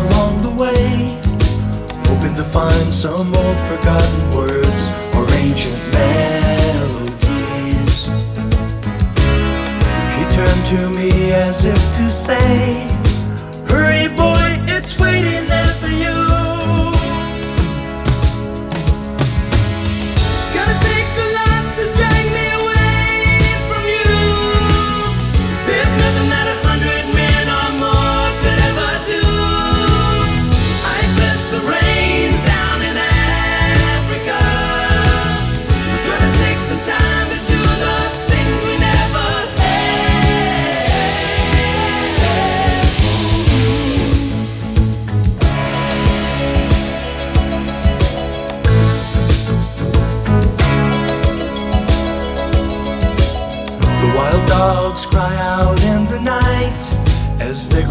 Along the way hoping to find some old forgotten words or ancient melodies. He turned to me as if to say, Hurry, boy, it's waiting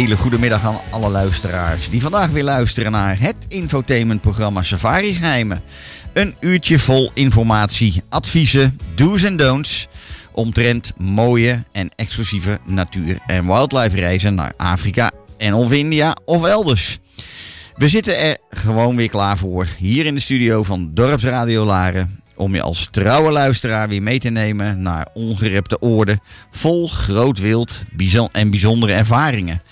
Hele goede middag aan alle luisteraars die vandaag weer luisteren naar het infotainmentprogramma Safari Geheimen. Een uurtje vol informatie, adviezen, do's en don'ts omtrent mooie en exclusieve natuur- en wildlife reizen naar Afrika en of India of elders. We zitten er gewoon weer klaar voor hier in de studio van Dorpsradio Laren om je als trouwe luisteraar weer mee te nemen naar ongerepte oorden vol groot wild en bijzondere ervaringen.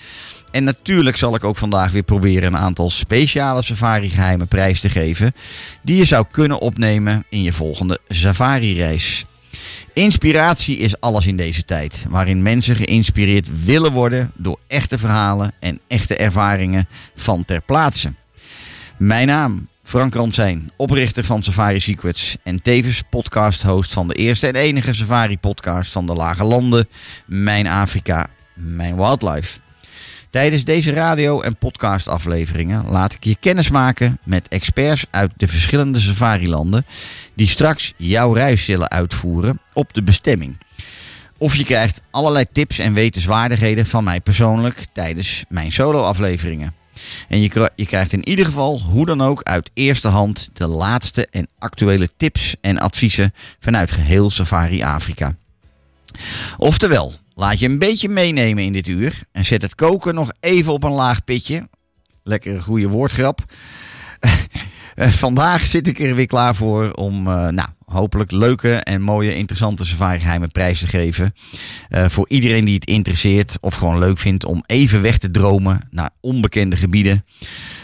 En natuurlijk zal ik ook vandaag weer proberen een aantal speciale safari-geheimen prijs te geven die je zou kunnen opnemen in je volgende safari-reis. Inspiratie is alles in deze tijd, waarin mensen geïnspireerd willen worden door echte verhalen en echte ervaringen van ter plaatse. Mijn naam, Frank Ransijn, oprichter van Safari Secrets en tevens podcast-host van de eerste en enige safari-podcast van de Lage Landen, Mijn Afrika, Mijn Wildlife. Tijdens deze radio- en podcastafleveringen laat ik je kennis maken met experts uit de verschillende safarilanden die straks jouw reis zullen uitvoeren op de bestemming. Of je krijgt allerlei tips en wetenswaardigheden van mij persoonlijk tijdens mijn solo-afleveringen. En je, je krijgt in ieder geval, hoe dan ook, uit eerste hand de laatste en actuele tips en adviezen vanuit geheel Safari Afrika. Oftewel, laat je een beetje meenemen in dit uur. En zet het koken nog even op een laag pitje. Lekker een goede woordgrap. Vandaag zit ik er weer klaar voor om, eh, nou, hopelijk leuke en mooie, interessante safarigeheimen te geven. Eh, voor iedereen die het interesseert of gewoon leuk vindt om even weg te dromen naar onbekende gebieden.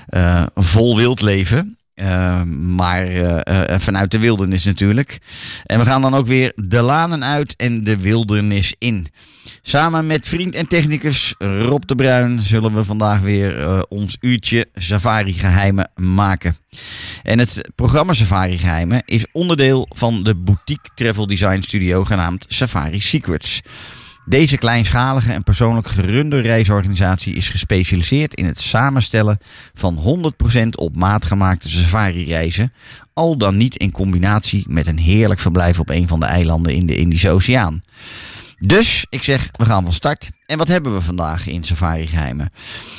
Eh, vol wildleven. Eh, maar eh, eh, vanuit de wildernis natuurlijk. En we gaan dan ook weer de lanen uit en de wildernis in. Samen met vriend en technicus Rob de Bruin zullen we vandaag weer eh, ons uurtje Safari Geheimen maken. En het programma Safari Geheimen is onderdeel van de boutique travel design studio genaamd Safari Secrets. Deze kleinschalige en persoonlijk gerunde reisorganisatie is gespecialiseerd in het samenstellen van 100% op maat gemaakte safari-reizen, al dan niet in combinatie met een heerlijk verblijf op een van de eilanden in de Indische Oceaan. Dus ik zeg, we gaan van start. En wat hebben we vandaag in Safari Geheimen?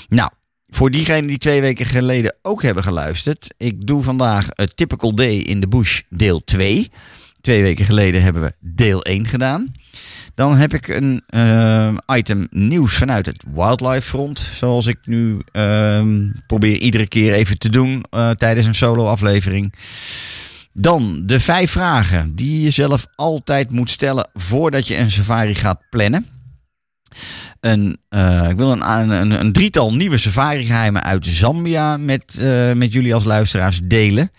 Nou, voor diegenen die twee weken geleden ook hebben geluisterd, ik doe vandaag A Typical Day in the Bush deel 2. Twee weken geleden hebben we deel 1 gedaan. Dan heb ik een eh, item nieuws vanuit het Wildlife Front. Zoals ik nu ehm, probeer iedere keer even te doen eh, tijdens een solo aflevering. Dan de vijf vragen die je zelf altijd moet stellen voordat je een safari gaat plannen. Een, eh, ik wil een, een, een drietal nieuwe safari-geheimen uit Zambia met, met jullie als luisteraars delen.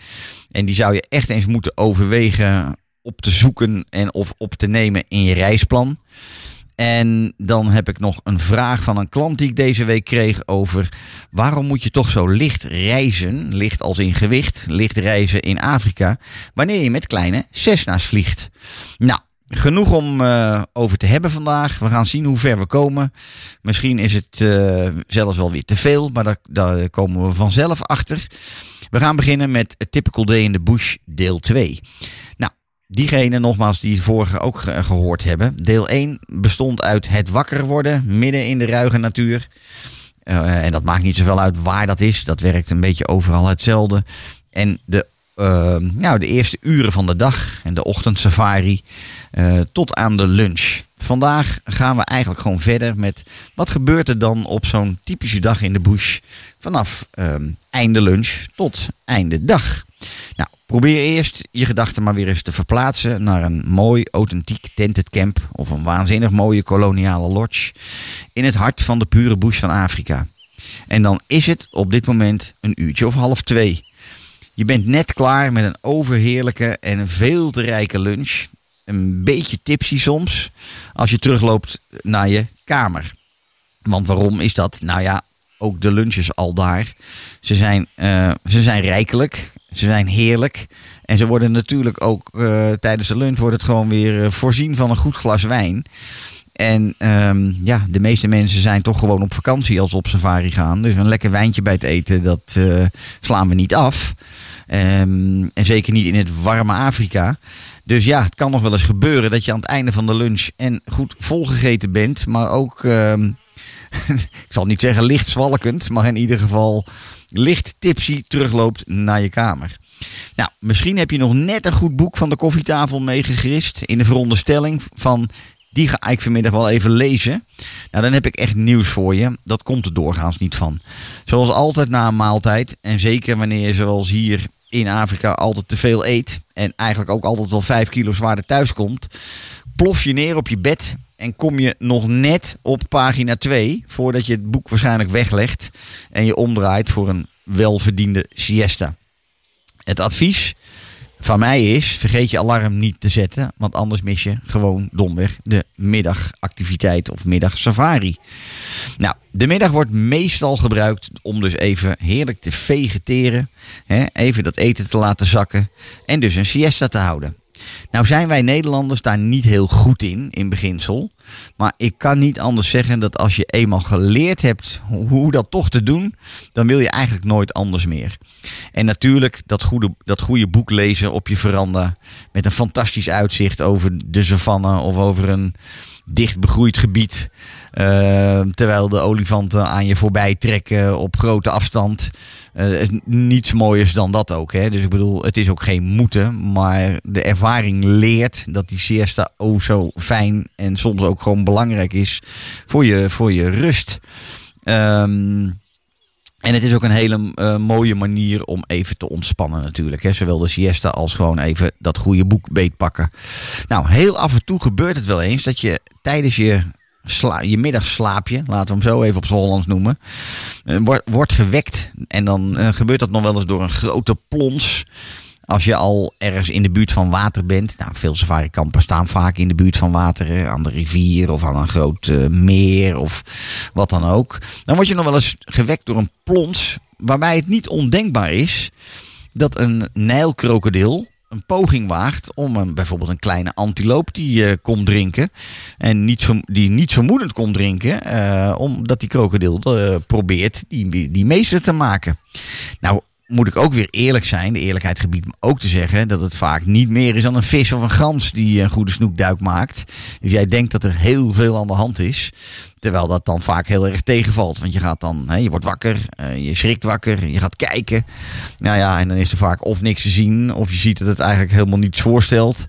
En die zou je echt eens moeten overwegen op te zoeken en of op te nemen in je reisplan. En dan heb ik nog een vraag van een klant die ik deze week kreeg over waarom moet je toch zo licht reizen, licht als in gewicht, licht reizen in Afrika, wanneer je met kleine Cessna's vliegt. Nou, genoeg om eh, over te hebben vandaag. We gaan zien hoe ver we komen. Misschien is het eh, zelfs wel weer te veel, maar daar, daar komen we vanzelf achter. We gaan beginnen met Typical Day in the Bush deel 2. Nou, diegene nogmaals die vorige ook ge- gehoord hebben. Deel 1 bestond uit het wakker worden midden in de ruige natuur. Eh, en dat maakt niet zoveel uit waar dat is. Dat werkt een beetje overal hetzelfde. En de, eh, nou, de eerste uren van de dag en de ochtendsafari eh, tot aan de lunch. Vandaag gaan we eigenlijk gewoon verder met wat gebeurt er dan op zo'n typische dag in de bush. Vanaf ehm, einde lunch tot einde dag. Probeer eerst je gedachten maar weer eens te verplaatsen naar een mooi, authentiek tented camp of een waanzinnig mooie koloniale lodge in het hart van de pure bush van Afrika. En dan is het op dit moment een uurtje of half twee. Je bent net klaar met een overheerlijke en veel te rijke lunch. Een beetje tipsy soms als je terugloopt naar je kamer. Want waarom is dat? Nou ja, ook de lunches al daar. Ze zijn, eh, ze zijn rijkelijk, ze zijn heerlijk. En ze worden natuurlijk ook eh, tijdens de lunch wordt het gewoon weer eh, voorzien van een goed glas wijn. En ehm, ja, de meeste mensen zijn toch gewoon op vakantie als ze op safari gaan. Dus een lekker wijntje bij het eten, dat eh, slaan we niet af. Ehm, en zeker niet in het warme Afrika. Dus ja, het kan nog wel eens gebeuren dat je aan het einde van de lunch en goed volgegeten bent. Maar ook, ehm, ik zal niet zeggen licht zwalkend, maar in ieder geval licht tipsy terugloopt naar je kamer. Nou, misschien heb je nog net een goed boek van de koffietafel meegegrist. In de veronderstelling van, die ga ik vanmiddag wel even lezen. Nou, dan heb ik echt nieuws voor je. Dat komt er doorgaans niet van. Zoals altijd na een maaltijd. En zeker wanneer je zoals hier in Afrika altijd te veel eet. En eigenlijk ook altijd wel 5 kilo zwaarder thuis komt. Plof je neer op je bed. En kom je nog net op pagina 2. Voordat je het boek waarschijnlijk weglegt. En je omdraait voor een welverdiende siesta. Het advies van mij is: vergeet je alarm niet te zetten, want anders mis je gewoon domweg de middagactiviteit of middagsafari. Nou, de middag wordt meestal gebruikt om dus even heerlijk te vegeteren, hè, even dat eten te laten zakken en dus een siesta te houden. Nou zijn wij Nederlanders daar niet heel goed in, in beginsel. Maar ik kan niet anders zeggen dat als je eenmaal geleerd hebt hoe dat toch te doen, dan wil je eigenlijk nooit anders meer. En natuurlijk dat goede, dat goede boek lezen op je veranda met een fantastisch uitzicht over de savanne of over een dicht begroeid gebied. Eh, terwijl de olifanten aan je voorbij trekken op grote afstand. Eh, niets mooiers dan dat ook. Hè? Dus ik bedoel, het is ook geen moeten. Maar de ervaring leert dat die siesta oh zo fijn en soms ook gewoon belangrijk is voor je, voor je rust. Ehm, en het is ook een hele eh, mooie manier om even te ontspannen natuurlijk. Hè? Zowel de siesta als gewoon even dat goede boek beetpakken. Nou, heel af en toe gebeurt het wel eens dat je tijdens je, sla je middagslaapje, laten we hem zo even op z'n Hollands noemen, eh, wordt, gewekt. En dan eh, gebeurt dat nog wel eens door een grote plons. Als je al ergens in de buurt van water bent. Nou, veel safarikampen staan vaak in de buurt van water. hè, Aan de rivier of aan een groot eh, meer of wat dan ook. Dan word je nog wel eens gewekt door een plons. Waarbij het niet ondenkbaar is dat een nijlkrokodil een poging waagt om een, bijvoorbeeld een kleine antiloop die eh, komt drinken. En niet, die niet vermoedend komt drinken. eh, omdat die krokodil eh, probeert die, die, die meester te maken. Nou moet ik ook weer eerlijk zijn. De eerlijkheid gebiedt me ook te zeggen dat het vaak niet meer is dan een vis of een gans die een goede snoekduik maakt. Dus jij denkt dat er heel veel aan de hand is. Terwijl dat dan vaak heel erg tegenvalt. Want je gaat dan, hè, je wordt wakker, eh, je schrikt wakker, je gaat kijken. Nou ja, en dan is er vaak of niks te zien, of je ziet dat het eigenlijk helemaal niets voorstelt.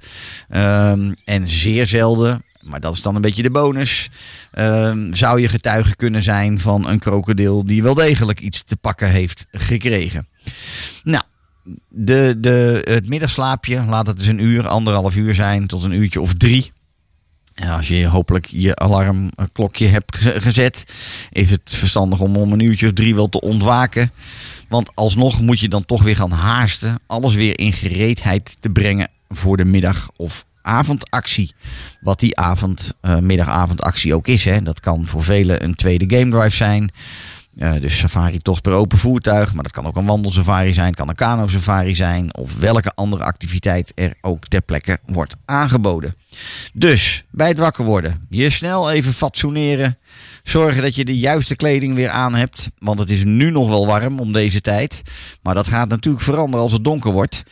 Ehm, en zeer zelden, maar dat is dan een beetje de bonus, ehm, zou je getuige kunnen zijn van een krokodil die wel degelijk iets te pakken heeft gekregen. Nou, de, de, het middagslaapje, laat het dus een uur, anderhalf uur zijn tot een uurtje of drie. En als je hopelijk je alarmklokje hebt geze- gezet, is het verstandig om om een uurtje of drie wel te ontwaken. Want alsnog moet je dan toch weer gaan haasten. Alles weer in gereedheid te brengen voor de middag- of avondactie. Wat die avond, middagavondactie ook is. Hè. Dat kan voor velen een tweede game drive zijn. Eh, dus safari tocht per open voertuig. Maar dat kan ook een wandelsafari zijn. Kan een kano safari zijn. Of welke andere activiteit er ook ter plekke wordt aangeboden. Dus bij het wakker worden. Je snel even fatsoeneren. Zorgen dat je de juiste kleding weer aan hebt. Want het is nu nog wel warm om deze tijd. Maar dat gaat natuurlijk veranderen als het donker wordt.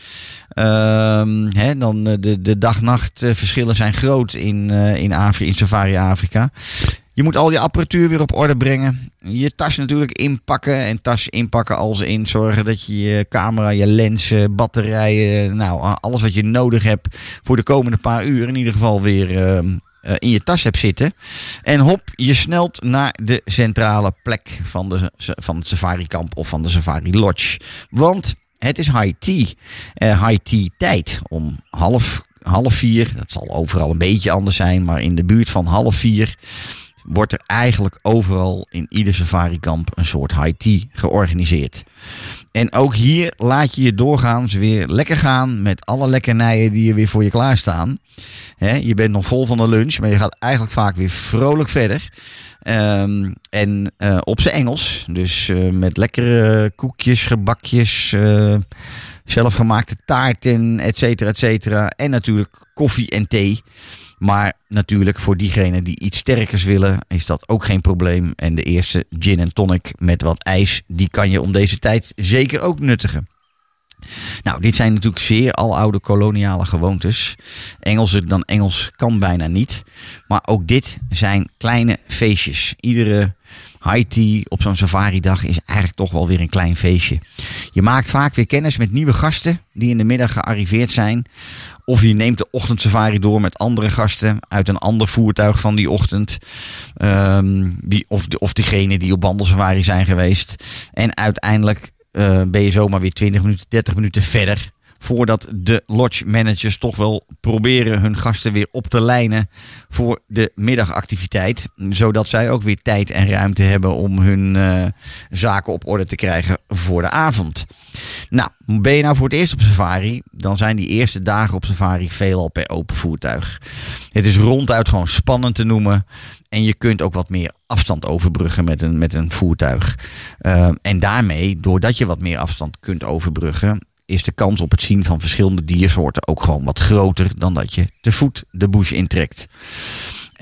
Ehm, dan, eh, de de dag-nacht eh, verschillen zijn groot in, in, Afri in Safari Afrika. Je moet al je apparatuur weer op orde brengen. Je tas natuurlijk inpakken. En tas inpakken als in zorgen dat je je camera, je lenzen, batterijen, nou alles wat je nodig hebt voor de komende paar uur in ieder geval weer ehm, eh, in je tas hebt zitten. En hop, je snelt naar de centrale plek van, de, van het safari kamp of van de safari lodge. Want het is high tea. Eh, high tea tijd om half, half vier. Dat zal overal een beetje anders zijn, maar in de buurt van half vier wordt er eigenlijk overal in ieder safarikamp een soort high tea georganiseerd. En ook hier laat je je doorgaans weer lekker gaan met alle lekkernijen die er weer voor je klaarstaan. Hè, je bent nog vol van de lunch, maar je gaat eigenlijk vaak weer vrolijk verder. Ehm, en eh, op zijn Engels, dus eh, met lekkere koekjes, gebakjes, eh, zelfgemaakte taarten, et cetera, et cetera. En natuurlijk koffie en thee. Maar natuurlijk voor diegenen die iets sterkers willen, is dat ook geen probleem. En de eerste gin en tonic met wat ijs, die kan je om deze tijd zeker ook nuttigen. Nou, dit zijn natuurlijk zeer aloude koloniale gewoontes. Engelsen dan Engels kan bijna niet. Maar ook dit zijn kleine feestjes. Iedere high tea op zo'n safari-dag is eigenlijk toch wel weer een klein feestje. Je maakt vaak weer kennis met nieuwe gasten die in de middag gearriveerd zijn. Of je neemt de ochtendsafari door met andere gasten uit een ander voertuig van die ochtend. Ehm, die, of, of degene die op wandelsafari zijn geweest. En uiteindelijk eh, ben je zomaar weer 20 minuten, 30 minuten verder. Voordat de lodge managers toch wel proberen hun gasten weer op te lijnen voor de middagactiviteit. Zodat zij ook weer tijd en ruimte hebben om hun eh, zaken op orde te krijgen voor de avond. Nou, ben je nou voor het eerst op safari, dan zijn die eerste dagen op safari veelal per open voertuig. Het is ronduit gewoon spannend te noemen. En je kunt ook wat meer afstand overbruggen met een, met een voertuig. Uh, en daarmee, doordat je wat meer afstand kunt overbruggen, is de kans op het zien van verschillende diersoorten ook gewoon wat groter dan dat je te voet de bush intrekt.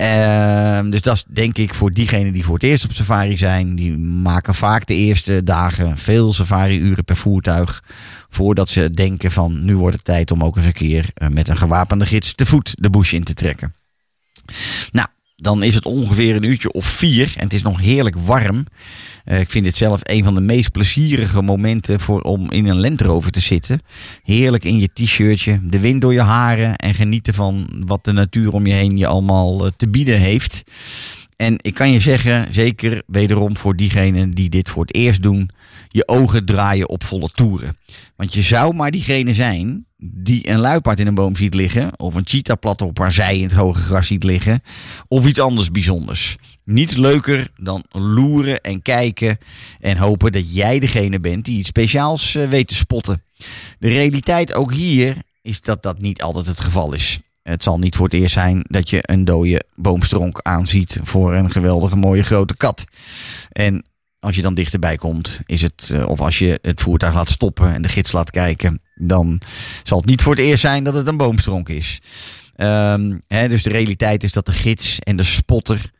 Uh, dus dat is denk ik voor diegenen die voor het eerst op safari zijn. Die maken vaak de eerste dagen veel safari-uren per voertuig. Voordat ze denken van nu wordt het tijd om ook eens een keer met een gewapende gids te voet de bush in te trekken. Nou, dan is het ongeveer een uurtje of vier en het is nog heerlijk warm. Eh, ik vind dit zelf een van de meest plezierige momenten voor, om in een Land Rover te zitten. Heerlijk in je t-shirtje, de wind door je haren en genieten van wat de natuur om je heen je allemaal eh, te bieden heeft. En ik kan je zeggen, zeker wederom voor diegenen die dit voor het eerst doen, je ogen draaien op volle toeren. Want je zou maar diegene zijn die een luipaard in een boom ziet liggen, of een cheetah plat op haar zij in het hoge gras ziet liggen, of iets anders bijzonders. Niets leuker dan loeren en kijken en hopen dat jij degene bent die iets speciaals eh, weet te spotten. De realiteit ook hier is dat dat niet altijd het geval is. Het zal niet voor het eerst zijn dat je een dode boomstronk aanziet voor een geweldige mooie grote kat. En als je dan dichterbij komt, is het, eh, of als je het voertuig laat stoppen en de gids laat kijken, dan zal het niet voor het eerst zijn dat het een boomstronk is. Ehm, hè, dus de realiteit is dat de gids en de spotter,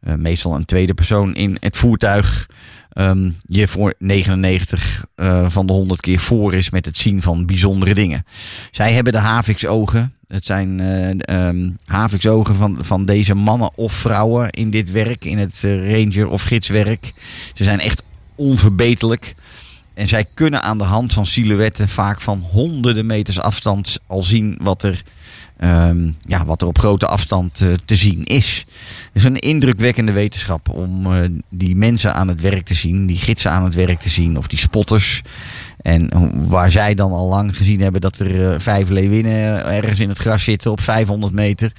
eh, meestal een tweede persoon in het voertuig, ehm, je voor 99 eh, van de 100 keer voor is met het zien van bijzondere dingen. Zij hebben de haviksogen. Het zijn eh ehm, haviksogen van, van deze mannen of vrouwen in dit werk, in het eh, ranger- of gidswerk. Ze zijn echt onverbeterlijk. En zij kunnen aan de hand van silhouetten vaak van honderden meters afstand al zien wat er, ehm, ja, wat er op grote afstand eh, te zien is. Het is een indrukwekkende wetenschap om die mensen aan het werk te zien, die gidsen aan het werk te zien of die spotters. En waar zij dan al lang gezien hebben dat er eh, vijf leeuwinnen ergens in het gras zitten op 500 meter.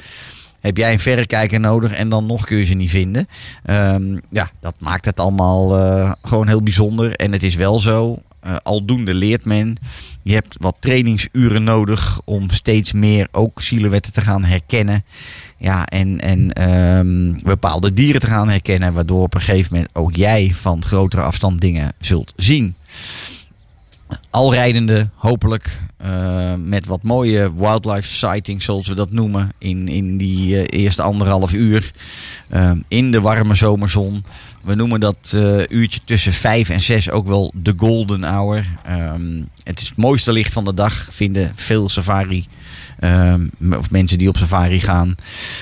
Heb jij een verrekijker nodig en dan nog kun je ze niet vinden. Ehm, ja, dat maakt het allemaal eh, gewoon heel bijzonder. En het is wel zo, eh, aldoende leert men. Je hebt wat trainingsuren nodig om steeds meer ook silhouetten te gaan herkennen. Ja, en, en ehm, bepaalde dieren te gaan herkennen. Waardoor op een gegeven moment ook jij van grotere afstand dingen zult zien al rijdende, hopelijk eh, met wat mooie wildlife sightings, zoals we dat noemen, in, in die eh, eerste anderhalf uur eh, in de warme zomerzon. We noemen dat uurtje tussen vijf en zes ook wel de golden hour. Ehm, het is het mooiste licht van de dag, vinden veel safari. ehm, of mensen die op safari gaan.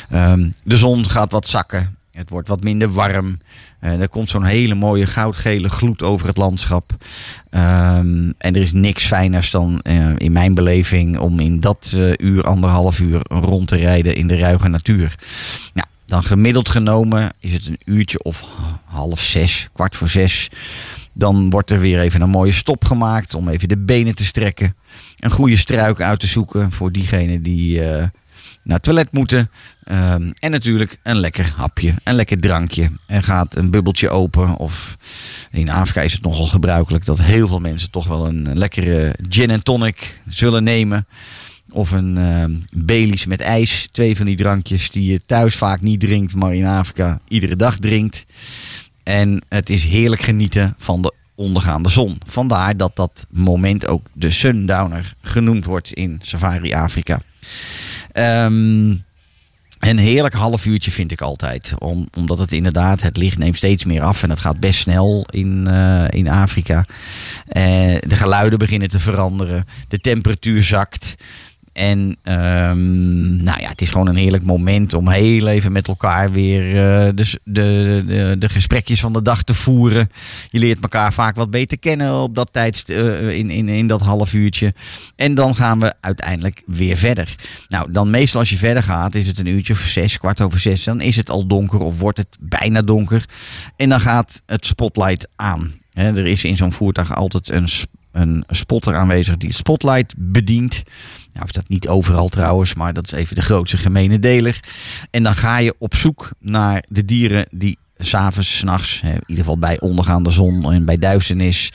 Ehm, de zon gaat wat zakken. Het wordt wat minder warm. Eh, er komt zo'n hele mooie goudgele gloed over het landschap. Ehm, en er is niks fijners dan eh, in mijn beleving om in dat eh, uur, anderhalf uur rond te rijden in de ruige natuur. Nou, dan gemiddeld genomen is het een uurtje of half zes, kwart voor zes. Dan wordt er weer even een mooie stop gemaakt om even de benen te strekken. Een goede struik uit te zoeken voor diegenen die naar het toilet moeten. Ehm, en natuurlijk een lekker hapje, een lekker drankje. Er gaat een bubbeltje open. Of in Afrika is het nogal gebruikelijk dat heel veel mensen toch wel een lekkere gin en tonic zullen nemen. Of een Baileys met ijs. Twee van die drankjes die je thuis vaak niet drinkt, maar in Afrika iedere dag drinkt. En het is heerlijk genieten van de ondergaande zon. Vandaar dat dat moment ook de sundowner genoemd wordt in Safari Afrika. Ehm, een heerlijk half uurtje vind ik altijd. Om, omdat het inderdaad, het licht neemt steeds meer af en het gaat best snel in, eh, in Afrika. Eh, de geluiden beginnen te veranderen. De temperatuur zakt. En ehm, nou ja, het is gewoon een heerlijk moment om heel even met elkaar weer eh, de, de, de, de gesprekjes van de dag te voeren. Je leert elkaar vaak wat beter kennen op dat tijd, eh, in, in, in dat half uurtje. En dan gaan we uiteindelijk weer verder. Nou, dan meestal als je verder gaat, is het een uurtje of zes, kwart over zes. Dan is het al donker of wordt het bijna donker. En dan gaat het spotlight aan. Er is in zo'n voertuig altijd een, een spotter aanwezig die het spotlight bedient. Nou is dat niet overal trouwens, maar dat is even de grootste gemene deler. En dan ga je op zoek naar de dieren die s'avonds, s'nachts, in ieder geval bij ondergaande zon en bij duisternis,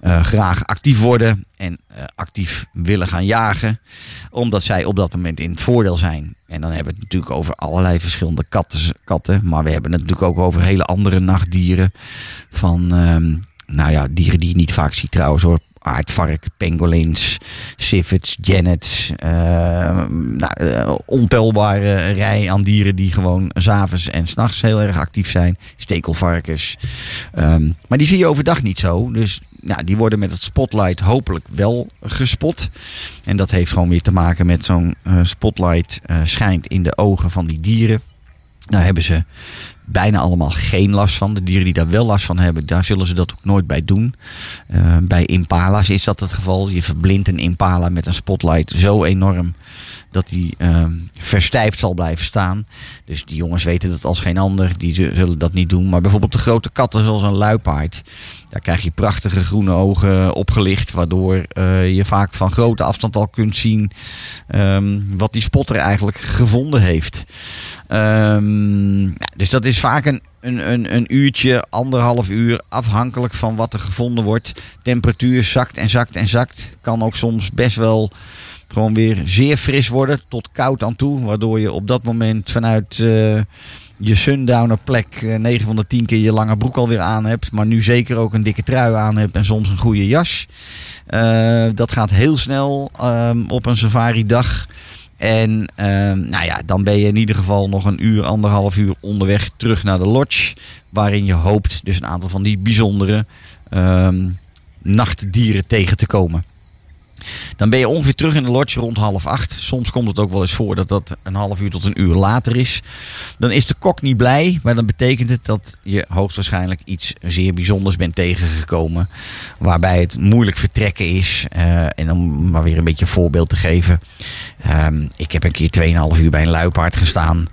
eh, graag actief worden en eh, actief willen gaan jagen. Omdat zij op dat moment in het voordeel zijn. En dan hebben we het natuurlijk over allerlei verschillende katten, katten. Maar we hebben het natuurlijk ook over hele andere nachtdieren. Van, ehm, nou ja, dieren die je niet vaak ziet trouwens hoor aardvark, pangolins, civets, janets. eh, nou, eh, ontelbare rij aan dieren die gewoon s'avonds en s'nachts heel erg actief zijn. Stekelvarkens. Ehm, maar die zie je overdag niet zo. Dus nou, die worden met het spotlight hopelijk wel gespot. En dat heeft gewoon weer te maken met zo'n eh, spotlight eh, schijnt in de ogen van die dieren. Daar hebben ze bijna allemaal geen last van. De dieren die daar wel last van hebben, daar zullen ze dat ook nooit bij doen. Eh, bij impala's is dat het geval. Je verblindt een impala met een spotlight zo enorm dat die ehm, verstijfd zal blijven staan. Dus die jongens weten dat als geen ander. Die zu- zullen dat niet doen. Maar bijvoorbeeld de grote katten zoals een luipaard. Daar krijg je prachtige groene ogen opgelicht. Waardoor eh, je vaak van grote afstand al kunt zien ehm, wat die spotter eigenlijk gevonden heeft. Ehm, dus dat is vaak een, een, een, een uurtje, anderhalf uur, afhankelijk van wat er gevonden wordt. Temperatuur zakt en zakt en zakt. Kan ook soms best wel gewoon weer zeer fris worden, tot koud aan toe. Waardoor je op dat moment vanuit eh, je sundowner plek eh, 9 van de 10 keer je lange broek alweer aan hebt. Maar nu zeker ook een dikke trui aan hebt en soms een goede jas. Eh, dat gaat heel snel ehm, op een safari dag. En ehm, nou ja, dan ben je in ieder geval nog een uur, anderhalf uur onderweg terug naar de lodge. Waarin je hoopt dus een aantal van die bijzondere ehm, nachtdieren tegen te komen. Dan ben je ongeveer terug in de lodge rond half acht. Soms komt het ook wel eens voor dat dat een half uur tot een uur later is. Dan is de kok niet blij, maar dan betekent het dat je hoogstwaarschijnlijk iets zeer bijzonders bent tegengekomen. Waarbij het moeilijk vertrekken is. Eh, en om maar weer een beetje een voorbeeld te geven. Ehm, ik heb een keer 2,5 uur bij een luipaard gestaan.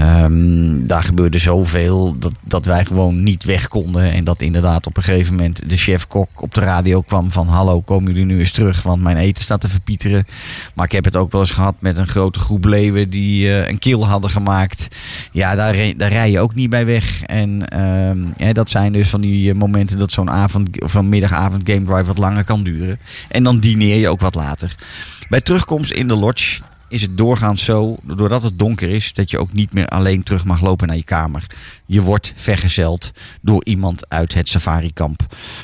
Ehm, daar gebeurde zoveel dat, dat wij gewoon niet weg konden. En dat inderdaad op een gegeven moment de chef-kok op de radio kwam van... Hallo, komen jullie nu eens terug, want mijn eten staat te verpieteren. Maar ik heb het ook wel eens gehad met een grote groep leeuwen die eh, een kill hadden gemaakt. Ja, daar, daar rij je ook niet bij weg. En ehm, dat zijn dus van die eh, momenten dat zo'n avond of middagavond game drive wat langer kan duren. En dan dineer je ook wat later. Bij terugkomst in de lodge is het doorgaans zo, doordat het donker is, dat je ook niet meer alleen terug mag lopen naar je kamer. Je wordt vergezeld door iemand uit het safarikamp.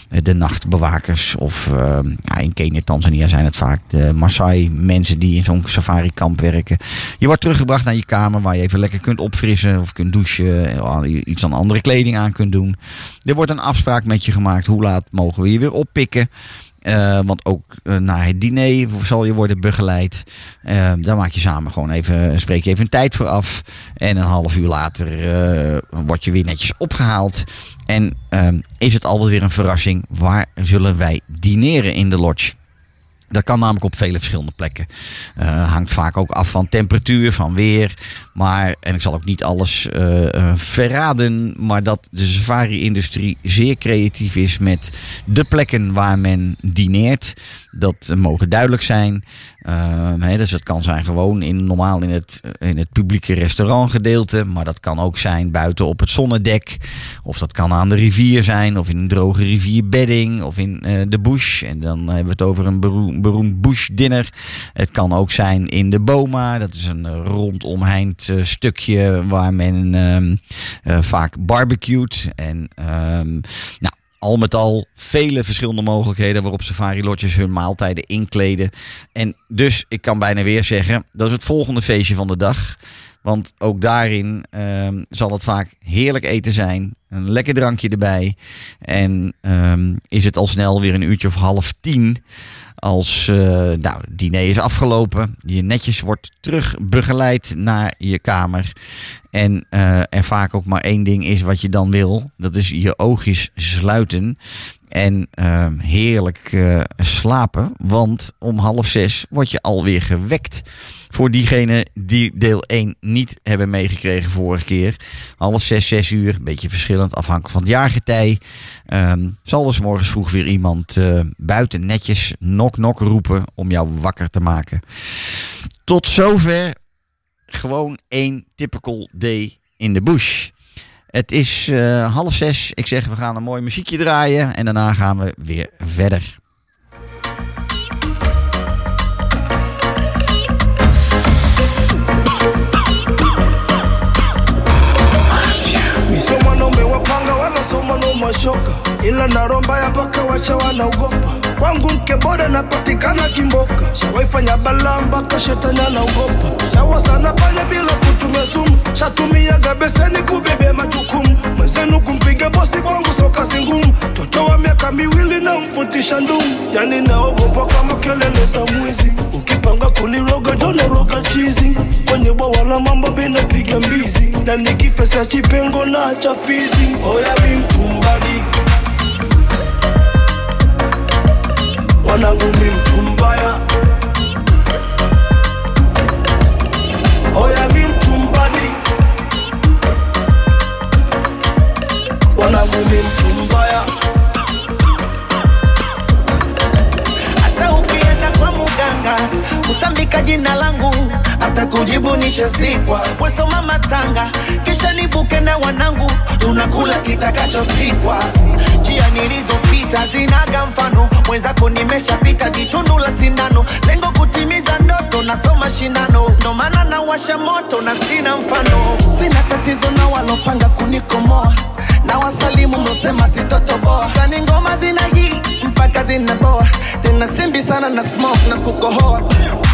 Eh, De nachtbewakers of eh, ja, in Kenia, Tanzania zijn het vaak de Maasai mensen die in zo'n safarikamp werken. Je wordt teruggebracht naar je kamer waar je even lekker kunt opfrissen of kunt douchen. eh, Iets aan andere kleding aan kunt doen. Er wordt een afspraak met je gemaakt. Hoe laat mogen we je weer oppikken? Eh, want ook eh, naar het diner zal je worden begeleid. Eh, daar maak je samen gewoon even, spreek je even een tijd voor af. En een half uur later word je weer netjes opgehaald. En ehm, is het altijd weer een verrassing. Waar zullen wij dineren in de lodge? Dat kan namelijk op vele verschillende plekken. Eh, hangt vaak ook af van temperatuur, van weer. Maar, en ik zal ook niet alles eh, eh, verraden, maar dat de safari-industrie zeer creatief is met de plekken waar men dineert. Dat mogen duidelijk zijn. Ehm, hè, dus het kan zijn gewoon in, normaal in het, in het publieke restaurantgedeelte. Maar dat kan ook zijn buiten op het zonnedek. Of dat kan aan de rivier zijn. Of in een droge rivierbedding. Of in eh, de bush. En dan hebben we het over een beroem- beroemd bush dinner. Het kan ook zijn in de Boma. Dat is een rondomheind eh, stukje waar men ehm, eh, vaak barbecued. En ehm, nou, al met al vele verschillende mogelijkheden waarop safari lodges hun maaltijden inkleden. En dus, ik kan bijna weer zeggen, dat is het volgende feestje van de dag. Want ook daarin ehm, zal het vaak heerlijk eten zijn. Een lekker drankje erbij. En ehm, is het al snel weer een uurtje of half tien. Als eh, nou, diner is afgelopen. Je netjes wordt terug begeleid naar je kamer. En eh, er vaak ook maar één ding is wat je dan wil. Dat is je oogjes sluiten. En ehm, heerlijk eh, slapen. Want om half zes word je alweer gewekt. Voor diegenen die deel 1 niet hebben meegekregen vorige keer. Half zes, zes uur. Een beetje verschillend afhankelijk van het jaargetij. Ehm, zal dus morgens vroeg weer iemand eh, buiten netjes nok nok roepen om jou wakker te maken. Tot zover gewoon één typical day in the bush. Het is eh, half zes. Ik zeg, we gaan een mooi muziekje draaien. En daarna gaan we weer verder. Kwangu mke bora napatikana Kimboka, shawaifanya balaa mpaka shetani anaogopa. Shawa sana panya bila kutumia sumu, shatumiaga beseni kubebea majukumu. Mwenzenu kumpiga bosi kwangu so kazi ngumu. Wa miaka miwili na mfutisha ndumu, yani naogopa kama kelele za mwizi. Ukipanga kuniroga tonoroga chizi kwenye bwawa la mambo binapiga mbizi na nikifesa chipengo na mwanangu mi mtu mbaya. Oya mi mtu mbadi mwanangu mi mtu mbaya. Hata ukienda kwa muganga kutambika jina langu atakujibu nishazikwa wesoma matanga kisha nibuke na wanangu unakula kitakachopikwa njia nilizopita zinaga mfano. Mwenzako nimeshapita ditundu la sindano. Lengo kutimiza ndoto nasoma shindano. Ndo maana nawasha moto na sina mfano. Sina tatizo na walopanga kunikomoa na wasalimu mnosema sitotoboa. Kani ngoma zina hii mpaka zinaboa tena simbi sana na smoke na kukohoa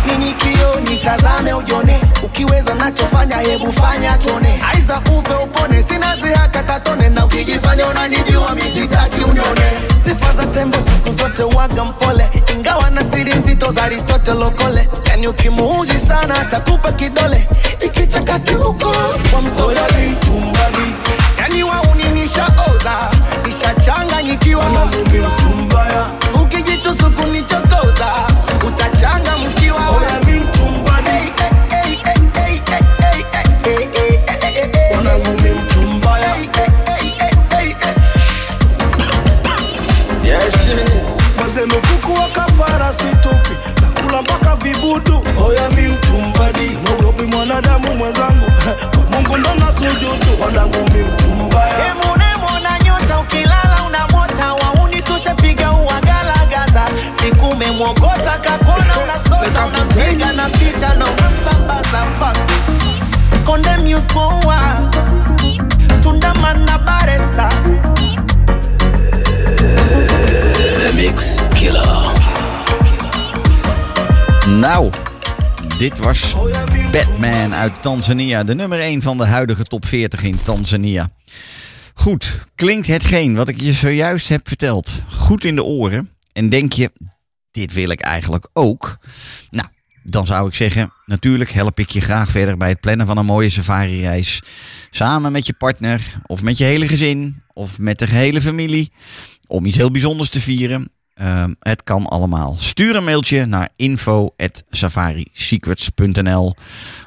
ninyi kio nitazame ujone ukiweza nachofanya hebu fanya tone aiza upe upone sina zihaka tatone. Na ukijifanya unanijua misitaki unione. Sifa za tembo siku zote waga mpole. Ingawa na siri nzito za aristote lokole yani ukimuuzi sana atakupa kidole. Ikichakati huko kwa oya mtoto mimtumbadi yani wauni nishaoza nishachanganyikiwa ukijitusuku nichokoza utachangamkiwa. Mazenukuku wa kafara situpi nakula mpaka vibudu. Oya mi mtumbadi, mwanadamu mwenzangu, kwa Mungu ndo mwanangu mi mtumbadi siku umemwogota kakona unasota unampiga na picha na unamsambaza fa konde tundamana baresa Nou, dit was Batman uit Tanzania. De nummer 1 van de huidige top 40 in Tanzania. Goed, klinkt hetgeen wat ik je zojuist heb verteld goed in de oren? En denk je, dit wil ik eigenlijk ook? Nou, dan zou ik zeggen, natuurlijk help ik je graag verder bij het plannen van een mooie safari-reis. Samen met je partner, of met je hele gezin, of met de gehele familie. Om iets heel bijzonders te vieren. Ehm, het kan allemaal. Stuur een mailtje naar info.safarisecrets.nl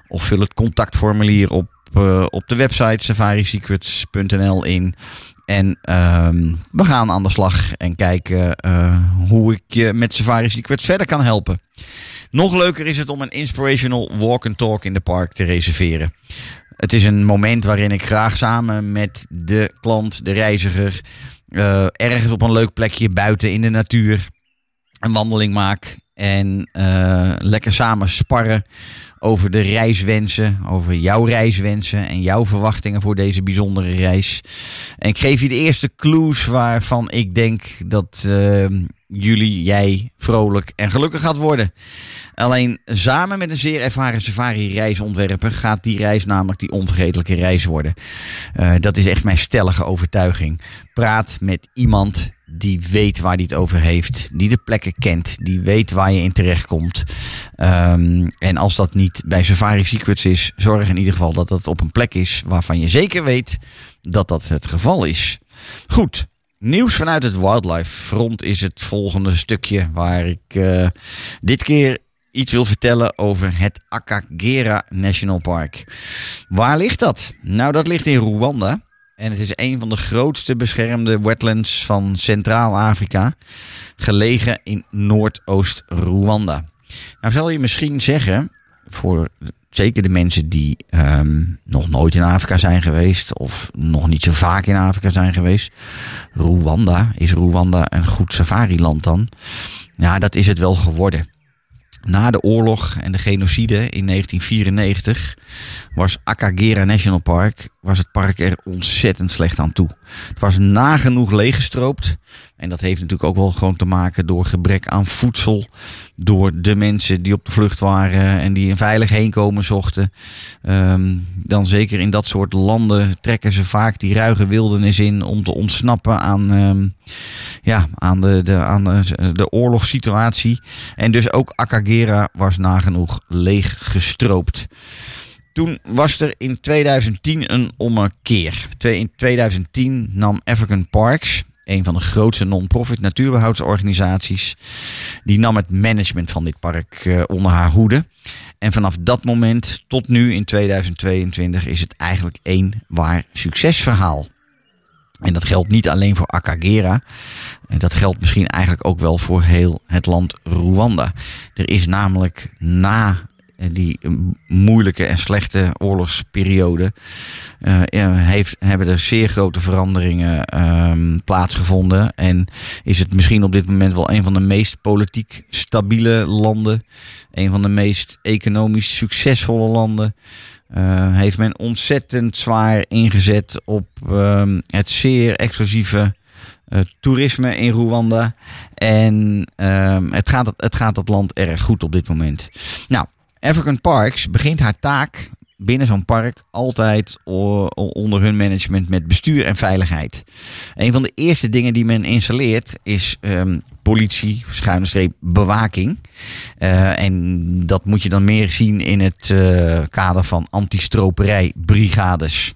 of vul het contactformulier op, eh, op de website safarisecrets.nl in. En ehm, we gaan aan de slag en kijken eh, hoe ik je met Safari Secrets verder kan helpen. Nog leuker is het om een inspirational walk and talk in de park te reserveren. Het is een moment waarin ik graag samen met de klant, de reiziger, eh, ergens op een leuk plekje buiten in de natuur een wandeling maak. En eh, lekker samen sparren over de reiswensen, over jouw reiswensen en jouw verwachtingen voor deze bijzondere reis. En ik geef je de eerste clues waarvan ik denk dat eh, jullie, jij, vrolijk en gelukkig gaat worden. Alleen samen met een zeer ervaren safari-reisontwerper gaat die reis namelijk die onvergetelijke reis worden. Eh, dat is echt mijn stellige overtuiging. Praat met iemand die weet waar hij het over heeft, die de plekken kent, die weet waar je in terechtkomt. Ehm, en als dat niet bij Safari Secrets is, zorg in ieder geval dat dat op een plek is waarvan je zeker weet dat dat het geval is. Goed. Nieuws vanuit het wildlife front is het volgende stukje waar ik eh, dit keer iets wil vertellen over het Akagera National Park. Waar ligt dat? Nou, dat ligt in Rwanda. En het is een van de grootste beschermde wetlands van Centraal-Afrika. Gelegen in Noordoost-Rwanda. Nou zal je misschien zeggen, voor zeker de mensen die ehm, nog nooit in Afrika zijn geweest. Of nog niet zo vaak in Afrika zijn geweest. Rwanda, is Rwanda een goed safariland dan? Ja, dat is het wel geworden. Na de oorlog en de genocide in 1994 was Akagera National Park was het park er ontzettend slecht aan toe. Het was nagenoeg leeggestroopt. En dat heeft natuurlijk ook wel gewoon te maken door gebrek aan voedsel. Door de mensen die op de vlucht waren en die een veilig heenkomen zochten. Ehm, dan zeker in dat soort landen trekken ze vaak die ruige wildernis in om te ontsnappen aan, ehm, ja, aan, de, de, aan de, de oorlogssituatie. En dus ook Akagera was nagenoeg leeggestroopt. Toen was er in 2010 een ommekeer. In 2010 nam African Parks, een van de grootste non-profit natuurbehoudsorganisaties, die nam het management van dit park eh, onder haar hoede. En vanaf dat moment tot nu in 2022 is het eigenlijk één waar succesverhaal. En dat geldt niet alleen voor Akagera. Dat geldt misschien eigenlijk ook wel voor heel het land Rwanda. Er is namelijk na die eh, moeilijke en slechte oorlogsperiode eh, heeft, hebben er zeer grote veranderingen ehm, plaatsgevonden. En is het misschien op dit moment wel een van de meest politiek stabiele landen. Een van de meest economisch succesvolle landen. Eh, heeft men ontzettend zwaar ingezet op ehm, het zeer exclusieve eh, toerisme in Rwanda. En ehm, het, gaat, het gaat dat land erg goed op dit moment. Nou, African Parks begint haar taak binnen zo'n park altijd onder hun management met bestuur en veiligheid. Een van de eerste dingen die men installeert is ehm, politie, schuine streep, bewaking. Eh, en dat moet je dan meer zien in het eh, kader van antistroperijbrigades.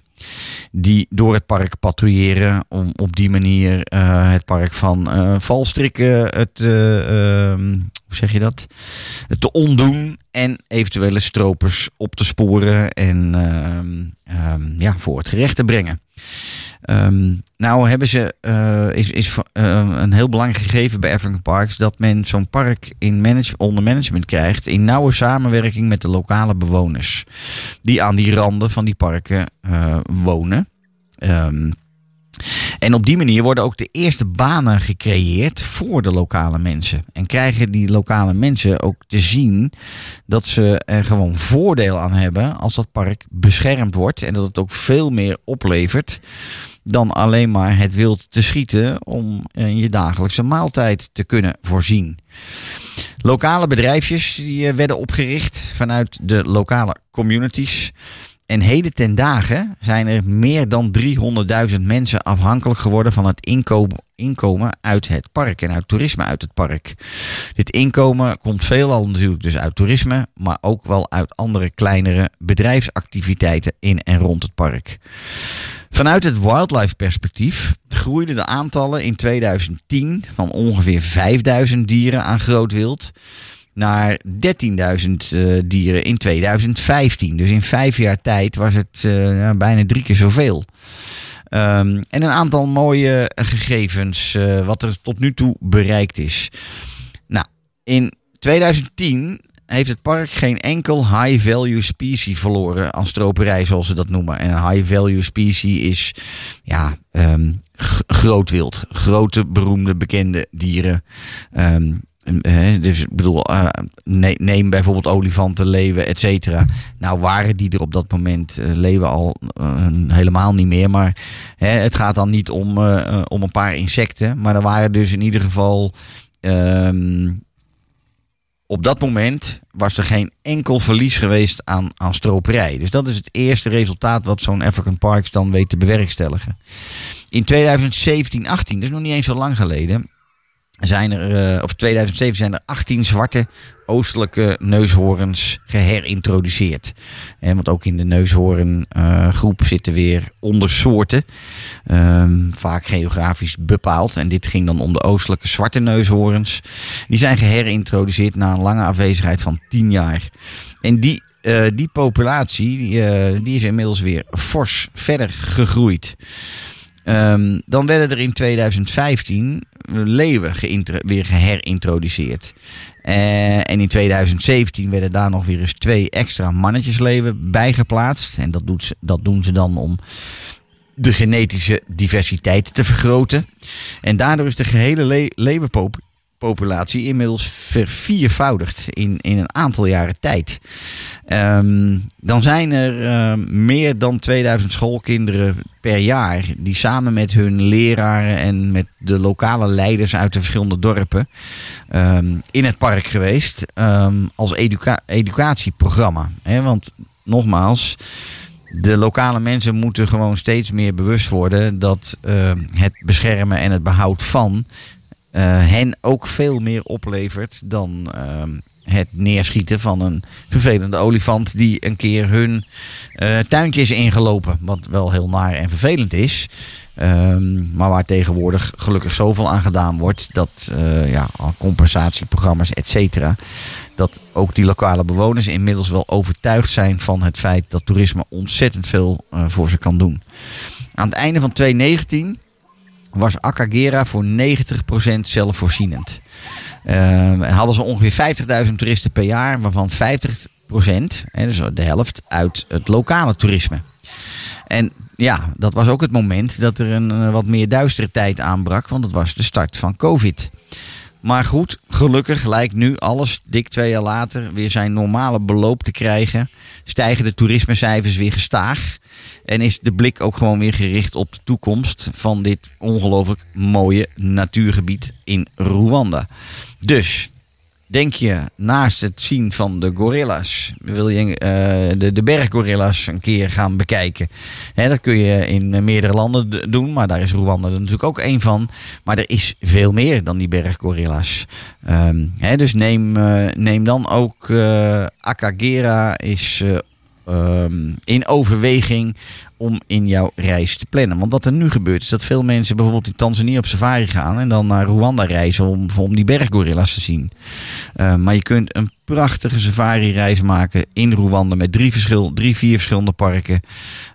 Die door het park patrouilleren om op die manier eh, het park van eh, valstrikken, het, eh, ehm, hoe zeg je dat? te ontdoen en eventuele stropers op te sporen en ehm, ehm, ja, voor het gerecht te brengen. Ehm, nou hebben ze, eh, is, is eh, een heel belangrijk gegeven bij African Parks dat men zo'n park in manage, onder management krijgt in nauwe samenwerking met de lokale bewoners die aan die randen van die parken eh, wonen. Ehm, en op die manier worden ook de eerste banen gecreëerd voor de lokale mensen. En krijgen die lokale mensen ook te zien dat ze er gewoon voordeel aan hebben als dat park beschermd wordt. En dat het ook veel meer oplevert dan alleen maar het wild te schieten om eh, je dagelijkse maaltijd te kunnen voorzien. Lokale bedrijfjes die eh, werden opgericht vanuit de lokale communities. En heden ten dagen zijn er meer dan 300.000 mensen afhankelijk geworden van het inkomen, inkomen uit het park en uit toerisme uit het park. Dit inkomen komt veelal natuurlijk dus uit toerisme, maar ook wel uit andere kleinere bedrijfsactiviteiten in en rond het park. Vanuit het wildlife perspectief groeiden de aantallen in 2010 van ongeveer 5000 dieren aan groot wild naar 13.000 eh, dieren in 2015. Dus in vijf jaar tijd was het eh, bijna drie keer zoveel. Ehm, en een aantal mooie gegevens eh, wat er tot nu toe bereikt is. Nou, in 2010 heeft het park geen enkel high-value species verloren aan stroperij, zoals ze dat noemen. En een high-value species is ja, ehm, groot wild. Grote, beroemde, bekende dieren. Ehm, eh, dus ik bedoel, eh, ne- neem bijvoorbeeld olifanten, leeuwen, et cetera. Nou waren die er op dat moment, eh, leeuwen al eh, helemaal niet meer. Maar het gaat dan niet om, om een paar insecten. Maar er waren dus in ieder geval... ehm, op dat moment was er geen enkel verlies geweest aan, aan stroperij. Dus dat is het eerste resultaat wat zo'n African Parks dan weet te bewerkstelligen. In 2017, 18, dus nog niet eens zo lang geleden, zijn er, eh, of 2007 zijn er 18 zwarte oostelijke neushoorns geherintroduceerd. En want ook in de neushoorngroep zitten weer ondersoorten, ehm, vaak geografisch bepaald. En dit ging dan om de oostelijke zwarte neushoorns. Die zijn geherintroduceerd na een lange afwezigheid van 10 jaar. En die, eh, die populatie die, eh, die is inmiddels weer fors verder gegroeid. Ehm, dan werden er in 2015 leeuwen weer geherintroduceerd. Eh, en in 2017 werden daar nog weer eens twee extra mannetjesleeuwen bijgeplaatst. En dat, doet dat doen ze dan om de genetische diversiteit te vergroten. En daardoor is de gehele le- populatie inmiddels verviervoudigd in, in een aantal jaren tijd. Ehm, dan zijn er eh, meer dan 2000 schoolkinderen per jaar die samen met hun leraren en met de lokale leiders uit de verschillende dorpen ehm, in het park geweest ehm, als educa- educatieprogramma. Want nogmaals, de lokale mensen moeten gewoon steeds meer bewust worden dat het beschermen en het behoud van hen ook veel meer oplevert dan eh, het neerschieten van een vervelende olifant die een keer hun eh, tuintje is ingelopen. Wat wel heel naar en vervelend is. Ehm, maar waar tegenwoordig gelukkig zoveel aan gedaan wordt. Dat eh, ja, compensatieprogramma's, et cetera. Dat ook die lokale bewoners inmiddels wel overtuigd zijn van het feit dat toerisme ontzettend veel eh, voor ze kan doen. Aan het einde van 2019 was Akagera voor 90% zelfvoorzienend. Ehm, en hadden ze ongeveer 50.000 toeristen per jaar, waarvan 50%, hè, dus de helft, uit het lokale toerisme. En ja, dat was ook het moment dat er een eh, wat meer duistere tijd aanbrak, want het was de start van COVID. Maar goed, gelukkig lijkt nu alles dik twee jaar later weer zijn normale beloop te krijgen. Stijgen de toerismecijfers weer gestaag. En is de blik ook gewoon weer gericht op de toekomst van dit ongelooflijk mooie natuurgebied in Rwanda. Dus, denk je naast het zien van de gorilla's, wil je eh, de, de berggorilla's een keer gaan bekijken? Hè, dat kun je in meerdere landen doen, maar daar is Rwanda er natuurlijk ook één van. Maar er is veel meer dan die berggorilla's. Ehm, hè, dus neem, eh, neem dan ook eh, Akagera is eh, ehm, in overweging om in jouw reis te plannen. Want wat er nu gebeurt is dat veel mensen bijvoorbeeld in Tanzania op safari gaan en dan naar Rwanda reizen om, om die berggorilla's te zien. Uh, maar je kunt een prachtige safari-reis maken in Rwanda met drie, verschil, drie vier verschillende parken.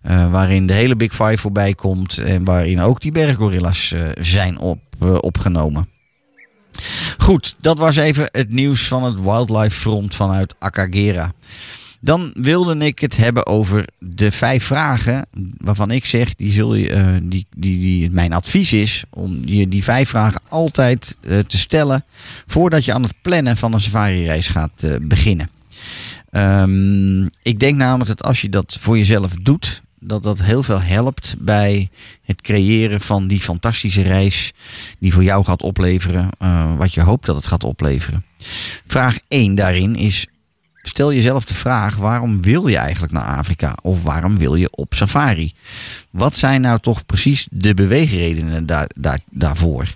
uh, waarin de hele Big Five voorbij komt en waarin ook die berggorilla's uh, zijn op, uh, opgenomen. Goed, dat was even het nieuws van het Wildlife Front vanuit Akagera. Dan wilde ik het hebben over de vijf vragen waarvan ik zeg, die zul je, uh, die, die, die, mijn advies is om je die vijf vragen altijd uh, te stellen voordat je aan het plannen van een safari-reis gaat uh, beginnen. Um, ik denk namelijk dat als je dat voor jezelf doet, dat dat heel veel helpt bij het creëren van die fantastische reis die voor jou gaat opleveren wat je hoopt dat het gaat opleveren. Vraag 1 daarin is stel jezelf de vraag: waarom wil je eigenlijk naar Afrika? Of waarom wil je op safari? Wat zijn nou toch precies de beweegredenen daar, daar, daarvoor?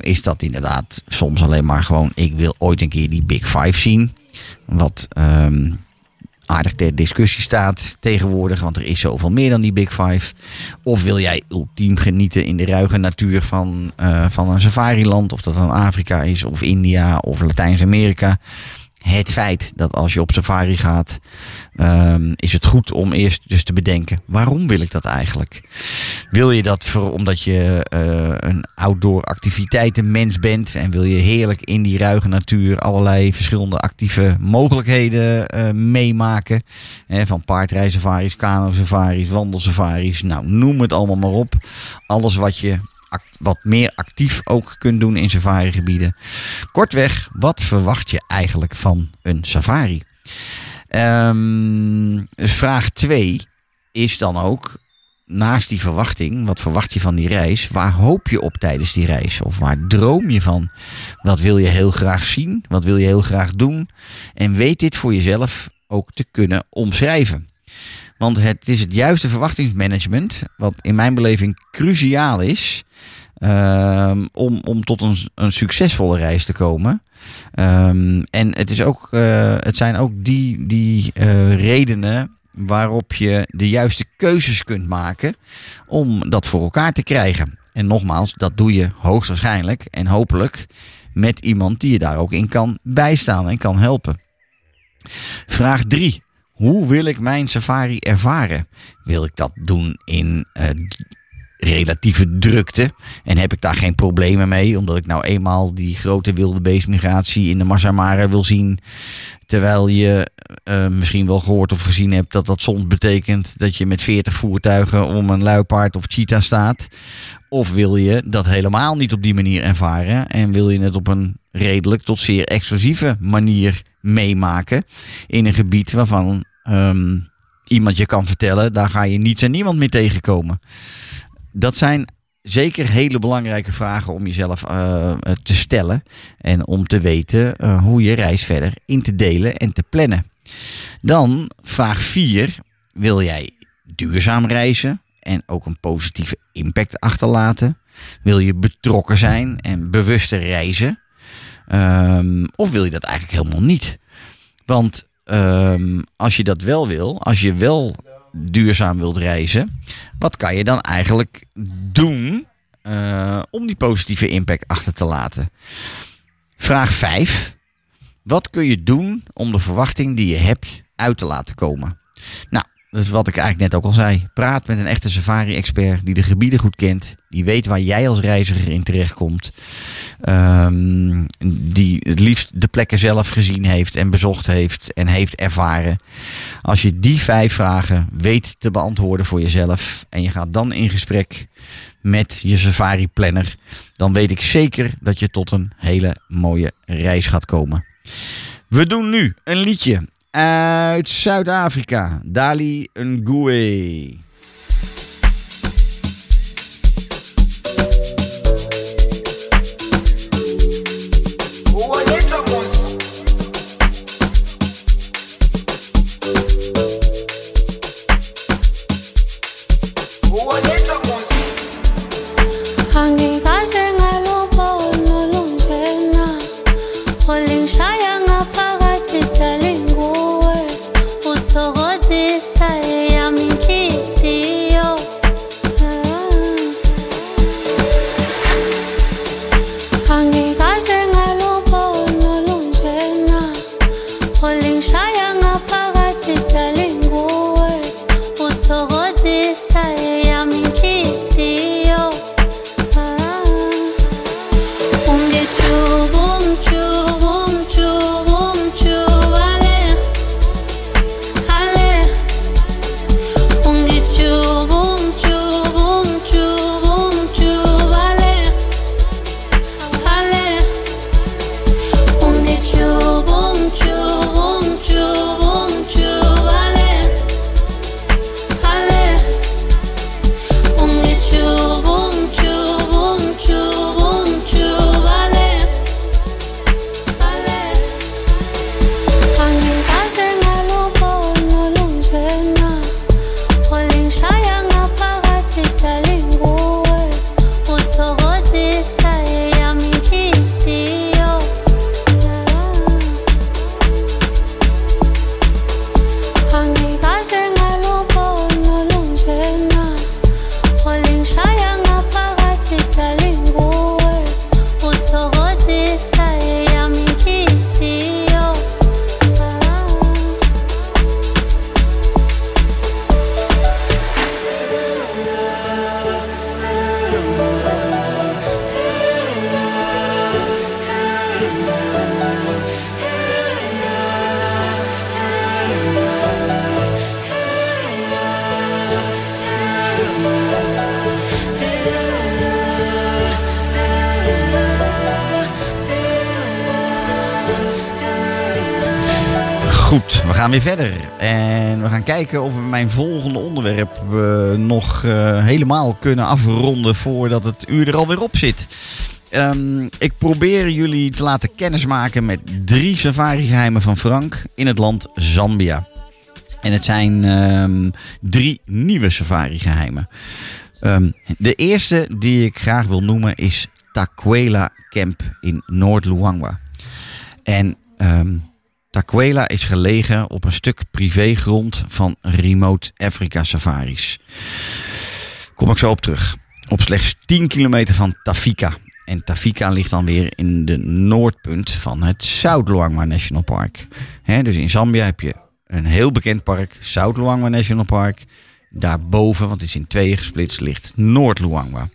Is dat inderdaad soms alleen maar gewoon: ik wil ooit een keer die Big Five zien? Wat um, aardig ter discussie staat tegenwoordig, want er is zoveel meer dan die Big Five. Of wil jij ultiem genieten in de ruige natuur van, uh, van een safariland, of dat dan Afrika is, of India, of Latijns-Amerika? Het feit dat als je op safari gaat, um, is het goed om eerst dus te bedenken: waarom wil ik dat eigenlijk? Wil je dat voor, omdat je uh, een outdoor activiteitenmens bent en wil je heerlijk in die ruige natuur allerlei verschillende actieve mogelijkheden uh, meemaken? Van paardrijsafaris, kano-safaris, wandelsafaris, nou noem het allemaal maar op. Alles wat je wat meer actief ook kunt doen in safarigebieden. Kortweg, wat verwacht je eigenlijk van een safari? Um, vraag 2 is dan ook, naast die verwachting, wat verwacht je van die reis? Waar hoop je op tijdens die reis? Of waar droom je van? Wat wil je heel graag zien? Wat wil je heel graag doen? En weet dit voor jezelf ook te kunnen omschrijven. Want het is het juiste verwachtingsmanagement, wat in mijn beleving cruciaal is. Um, om, om tot een, een succesvolle reis te komen. Um, en het, is ook, uh, het zijn ook die, die uh, redenen waarop je de juiste keuzes kunt maken om dat voor elkaar te krijgen. En nogmaals, dat doe je hoogstwaarschijnlijk en hopelijk met iemand die je daar ook in kan bijstaan en kan helpen. Vraag 3. Hoe wil ik mijn safari ervaren? Wil ik dat doen in uh, relatieve drukte? En heb ik daar geen problemen mee, omdat ik nou eenmaal die grote wilde beestmigratie in de Massamara wil zien? Terwijl je uh, misschien wel gehoord of gezien hebt dat dat soms betekent dat je met 40 voertuigen om een luipaard of cheetah staat. Of wil je dat helemaal niet op die manier ervaren en wil je het op een redelijk tot zeer exclusieve manier meemaken. In een gebied waarvan ehm, iemand je kan vertellen, daar ga je niets en niemand meer tegenkomen. Dat zijn zeker hele belangrijke vragen om jezelf eh, te stellen. En om te weten eh, hoe je reis verder in te delen en te plannen. Dan vraag 4. Wil jij duurzaam reizen en ook een positieve impact achterlaten? Wil je betrokken zijn en bewuster reizen? Ehm, of wil je dat eigenlijk helemaal niet? Want ehm, als je dat wel wil, als je wel duurzaam wilt reizen, wat kan je dan eigenlijk doen eh, om die positieve impact achter te laten? Vraag 5. Wat kun je doen om de verwachting die je hebt uit te laten komen? Nou, dat is wat ik eigenlijk net ook al zei. Praat met een echte safari-expert die de gebieden goed kent. Die weet waar jij als reiziger in terechtkomt. Ehm, die het liefst de plekken zelf gezien heeft en bezocht heeft en heeft ervaren. Als je die vijf vragen weet te beantwoorden voor jezelf. En je gaat dan in gesprek met je safari-planner. Dan weet ik zeker dat je tot een hele mooie reis gaat komen. We doen nu een liedje uit Zuid-Afrika. Dali Ngwe. Verder. En we gaan kijken of we mijn volgende onderwerp eh, nog eh, helemaal kunnen afronden voordat het uur er alweer op zit. Ehm, ik probeer jullie te laten kennismaken met drie safari-geheimen van Frank in het land Zambia. En het zijn ehm, drie nieuwe safari-geheimen. Ehm, de eerste die ik graag wil noemen is Takwela Camp in Noord-Luangwa. En Takwela is gelegen op een stuk privégrond van Remote Africa Safaris. Kom ik zo op terug. Op slechts 10 kilometer van Tafika. En Tafika ligt dan weer in de noordpunt van het Zuid-Luangwa National Park. Dus in Zambia heb je een heel bekend park, Zuid-Luangwa National Park. Daarboven, want het is in tweeën gesplitst, ligt Noord-Luangwa.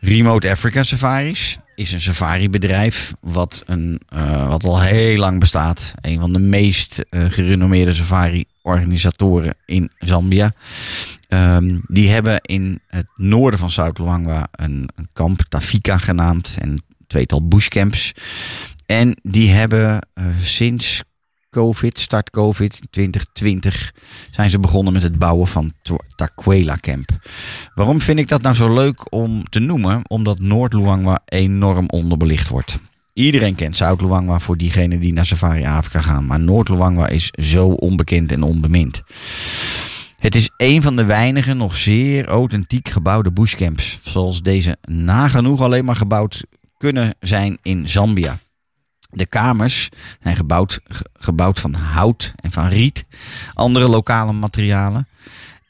Remote Africa Safaris is een safaribedrijf wat, een, eh, wat al heel lang bestaat. Een van de meest eh, gerenommeerde safari-organisatoren in Zambia. Ehm, die hebben in het noorden van Zuid-Luangwa een, een kamp, Tafika genaamd. En tweetal bushcamps. En die hebben eh, sinds COVID, start COVID in 2020, zijn ze begonnen met het bouwen van Taquela Camp. Waarom vind ik dat nou zo leuk om te noemen? Omdat Noord-Luangwa enorm onderbelicht wordt. Iedereen kent Zuid-Luangwa voor diegenen die naar Safari Afrika gaan. Maar Noord-Luangwa is zo onbekend en onbemind. Het is een van de weinige nog zeer authentiek gebouwde bushcamps. Zoals deze nagenoeg alleen maar gebouwd kunnen zijn in Zambia. De kamers zijn gebouwd, ge- gebouwd van hout en van riet. Andere lokale materialen.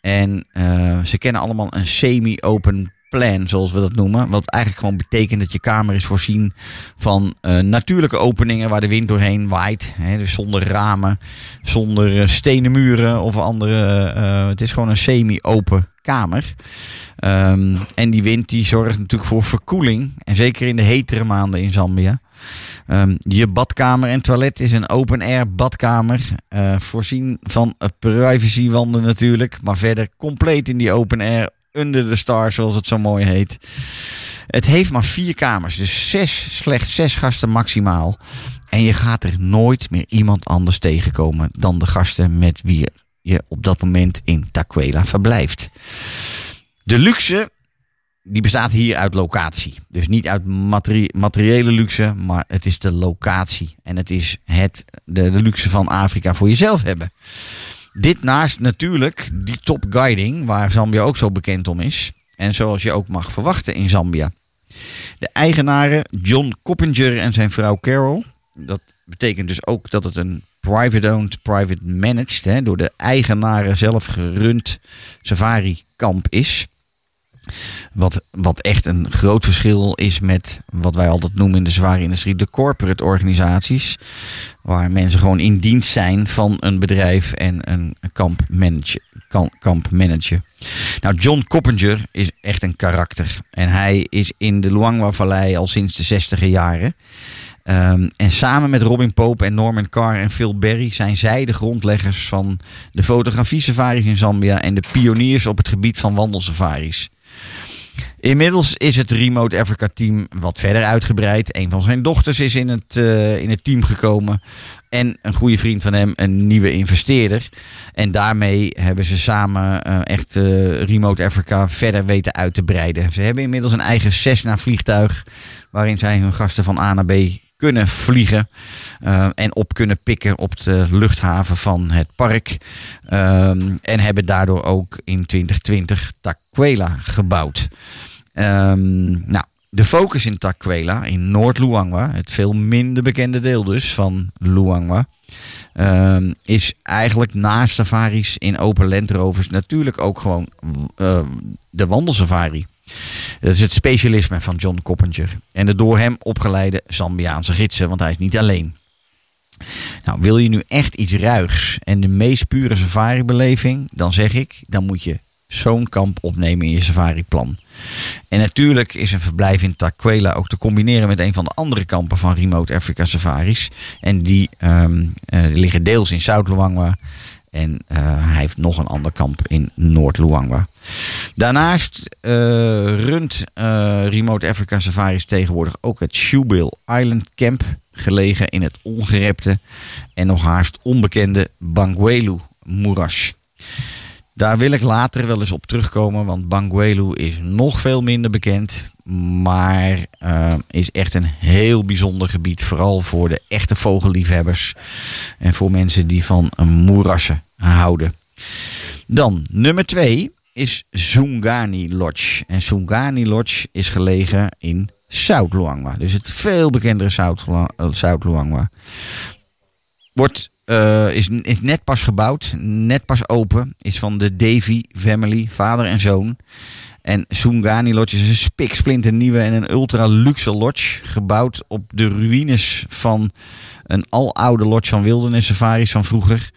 En eh, ze kennen allemaal een semi-open plan, zoals we dat noemen. Wat eigenlijk gewoon betekent dat je kamer is voorzien van eh, natuurlijke openingen waar de wind doorheen waait. Hè, dus zonder ramen, zonder eh, stenen muren of andere. het is gewoon een semi-open kamer. Ehm, en die wind die zorgt natuurlijk voor verkoeling. En zeker in de hetere maanden in Zambia. Ehm, je badkamer en toilet is een open-air badkamer. eh, voorzien van privacywanden natuurlijk. Maar verder compleet in die open-air. Under the stars, zoals het zo mooi heet. Het heeft maar vier kamers. Dus zes, slechts zes gasten maximaal. En je gaat er nooit meer iemand anders tegenkomen dan de gasten met wie je op dat moment in Taquela verblijft. De luxe die bestaat hier uit locatie. Dus niet uit materiële luxe, maar het is de locatie. En het is het, de, de luxe van Afrika voor jezelf hebben. Dit naast natuurlijk die top guiding, waar Zambia ook zo bekend om is. En zoals je ook mag verwachten in Zambia. De eigenaren John Coppinger en zijn vrouw Carol. Dat betekent dus ook dat het een private-owned, private managed, hè, door de eigenaren zelf gerund safari-kamp is. Wat, wat echt een groot verschil is met wat wij altijd noemen in de zware industrie de corporate organisaties. Waar mensen gewoon in dienst zijn van een bedrijf en een kamp manager. kan- Kamp. Nou, John Coppinger is echt een karakter. En hij is in de Luangwa-vallei al sinds de 60 jaren. Ehm, en samen met Robin Pope en Norman Carr en Phil Berry zijn zij de grondleggers van de fotografie-safaris in Zambia en de pioniers op het gebied van wandelsafaris. Inmiddels is het Remote Africa team wat verder uitgebreid. Een van zijn dochters is in het, eh, in het team gekomen. En een goede vriend van hem, een nieuwe investeerder. En daarmee hebben ze samen eh, echt eh, Remote Africa verder weten uit te breiden. Ze hebben inmiddels een eigen Cessna vliegtuig. Waarin zij hun gasten van A naar B kunnen vliegen. en op kunnen pikken op de luchthaven van het park. Ehm, en hebben daardoor ook in 2020 Taquela gebouwd. Ehm, nou, de focus in Taquela, in Noord-Luangwa, het veel minder bekende deel dus van Luangwa, ehm, is eigenlijk naast safaris in open Land Rovers natuurlijk ook gewoon ehm, de wandelsafari. Dat is het specialisme van John Coppinger. En de door hem opgeleide Zambiaanse gidsen, want hij is niet alleen. Nou, wil je nu echt iets ruigs en de meest pure safari-beleving, dan zeg ik, dan moet je zo'n kamp opnemen in je safari-plan. En natuurlijk is een verblijf in Taquela ook te combineren met een van de andere kampen van Remote Africa Safaris. En die ehm, eh, liggen deels in Zuid-Luangwa en eh, hij heeft nog een ander kamp in Noord-Luangwa. Daarnaast eh, runt Remote Africa Safaris tegenwoordig ook het Shoebill Island Camp, gelegen in het ongerepte en nog haast onbekende Banguelu moeras. Daar wil ik later wel eens op terugkomen, want Banguelu is nog veel minder bekend. Maar eh, is echt een heel bijzonder gebied. Vooral voor de echte vogelliefhebbers. En voor mensen die van moerassen houden. Dan nummer twee is Zungani Lodge. En Zungani Lodge is gelegen in Zuid-Luangwa. Dus het veel bekendere Zuid-Lua- Zuid-Luangwa. Wordt, eh, is, net pas gebouwd, net pas open. Is van de Davy family, vader en zoon. En Sungani Lodge is een spiksplinter nieuwe en een ultra luxe lodge. Gebouwd op de ruïnes van een aloude lodge van Wilderness Safaris van vroeger.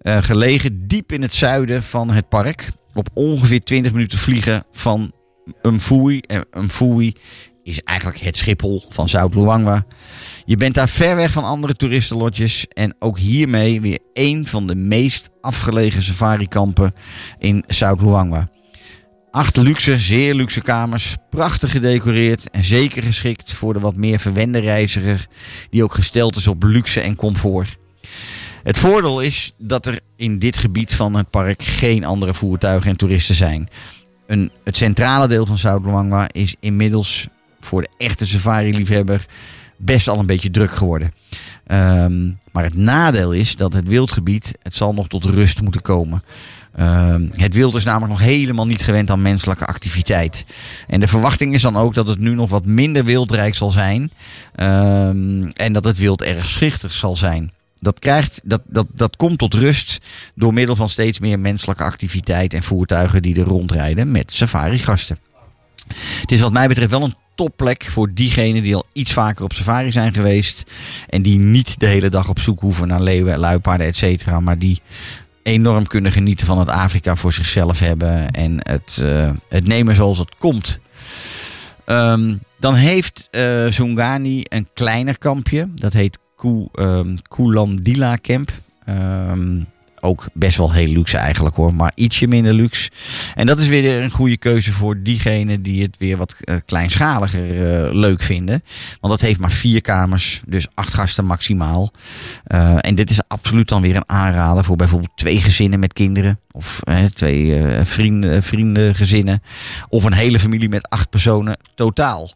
Eh, gelegen diep in het zuiden van het park. Op ongeveer 20 minuten vliegen van Umfui. En Umfui is eigenlijk het Schiphol van Zuid-Luangwa. Je bent daar ver weg van andere toeristenlodges. En ook hiermee weer één van de meest afgelegen safarikampen in Zuid-Luangwa. Acht luxe, zeer luxe kamers, prachtig gedecoreerd en zeker geschikt voor de wat meer verwende reiziger die ook gesteld is op luxe en comfort. Het voordeel is dat er in dit gebied van het park geen andere voertuigen en toeristen zijn. Een, het centrale deel van Zuid-Luangwa is inmiddels voor de echte safari-liefhebber best al een beetje druk geworden. Ehm, maar het nadeel is dat het wildgebied, het zal nog tot rust moeten komen. Ehm, het wild is namelijk nog helemaal niet gewend aan menselijke activiteit. En de verwachting is dan ook dat het nu nog wat minder wildrijk zal zijn. Ehm, en dat het wild erg schichtig zal zijn. Dat, krijgt, dat, dat, dat komt tot rust door middel van steeds meer menselijke activiteit en voertuigen die er rondrijden met safari-gasten. Het is wat mij betreft wel een topplek voor diegenen die al iets vaker op safari zijn geweest. En die niet de hele dag op zoek hoeven naar leeuwen, luipaarden, et cetera. Maar die enorm kunnen genieten van het Afrika voor zichzelf hebben. En het, eh, het nemen zoals het komt. Ehm, dan heeft eh Zungani een kleiner kampje. Dat heet ehm, Kulandila Camp. Ehm, ook best wel heel luxe eigenlijk hoor, maar ietsje minder luxe. En dat is weer een goede keuze voor diegenen die het weer wat eh, kleinschaliger eh, leuk vinden. Want dat heeft maar vier kamers, dus acht gasten maximaal. Eh, en dit is absoluut dan weer een aanrader voor bijvoorbeeld twee gezinnen met kinderen. Of twee vrienden, vriendengezinnen. Of een hele familie met acht personen totaal.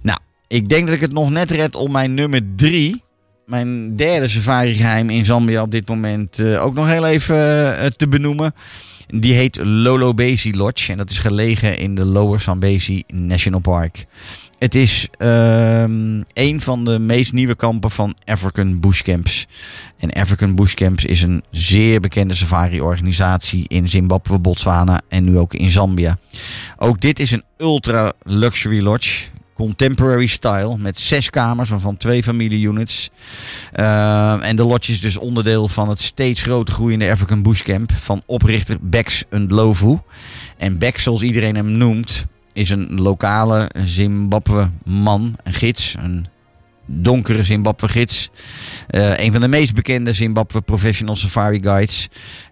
Nou, ik denk dat ik het nog net red om mijn nummer drie mijn derde safari geheim in Zambia op dit moment eh, ook nog heel even eh, te benoemen. Die heet Lolobesi Lodge en dat is gelegen in de Lower Zambezi National Park. Het is ehm, een van de meest nieuwe kampen van African Bush Camps. En African Bush Camps is een zeer bekende safari-organisatie in Zimbabwe, Botswana en nu ook in Zambia. Ook dit is een ultra luxury lodge. Contemporary style met zes kamers, waarvan twee familieunits. Uh, en de lodge is dus onderdeel van het steeds groter groeiende African Bush Camp van oprichter Bex Ndlovu. En Bex, zoals iedereen hem noemt, is een lokale Zimbabwe man, een gids, een donkere Zimbabwe gids. Eh, een van de meest bekende Zimbabwe professional safari guides.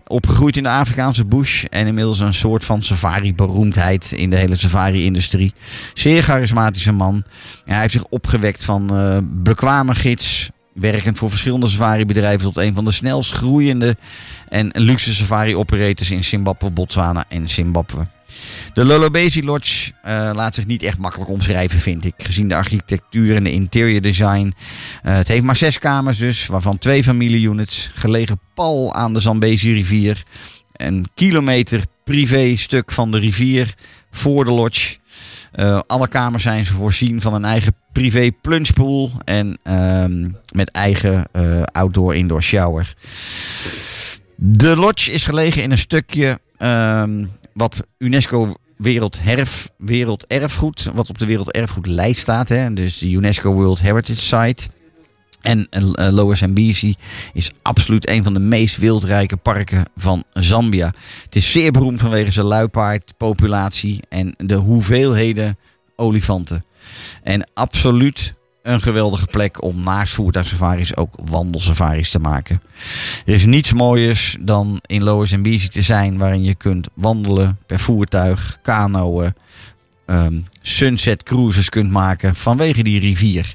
Opgegroeid in de Afrikaanse bush en inmiddels een soort van safari-beroemdheid in de hele safari-industrie. Zeer charismatische man. Hij heeft zich opgewekt van eh, bekwame gids, werkend voor verschillende safari-bedrijven tot een van de snelst groeiende en luxe safari-operators in Zimbabwe, Botswana en Zimbabwe. De Lolobesi Lodge eh, laat zich niet echt makkelijk omschrijven, vind ik. Gezien de architectuur en de interior design. Eh, het heeft maar zes kamers dus, waarvan twee familieunits. Gelegen pal aan de Zambezi rivier. Een kilometer privé stuk van de rivier voor de lodge. Eh, alle kamers zijn voorzien van een eigen privé plungepool. En ehm, met eigen outdoor-indoor shower. De lodge is gelegen in een stukje ehm, wat UNESCO Werelderf, Werelderfgoed, wat op de Werelderfgoedlijst staat. Hè? Dus de UNESCO World Heritage Site. En uh, Lower Zambezi is absoluut een van de meest wildrijke parken van Zambia. Het is zeer beroemd vanwege zijn luipaardpopulatie en de hoeveelheden olifanten. En absoluut een geweldige plek om naast voertuigsafaris ook wandelsafaris te maken. Er is niets mooiers dan in Lower Zambezi te zijn waarin je kunt wandelen per voertuig, kanoën, ehm, sunset cruises kunt maken vanwege die rivier.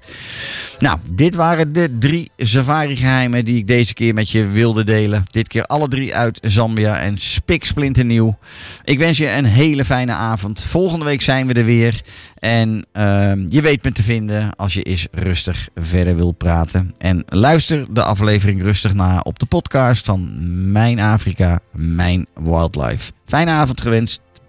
Nou, dit waren de drie safari geheimen die ik deze keer met je wilde delen. Dit keer alle drie uit Zambia en spiksplinternieuw. Ik wens je een hele fijne avond. Volgende week zijn we er weer. En ehm, je weet me te vinden als je eens rustig verder wil praten. En luister de aflevering rustig na op de podcast van Mijn Afrika, Mijn Wildlife. Fijne avond gewenst.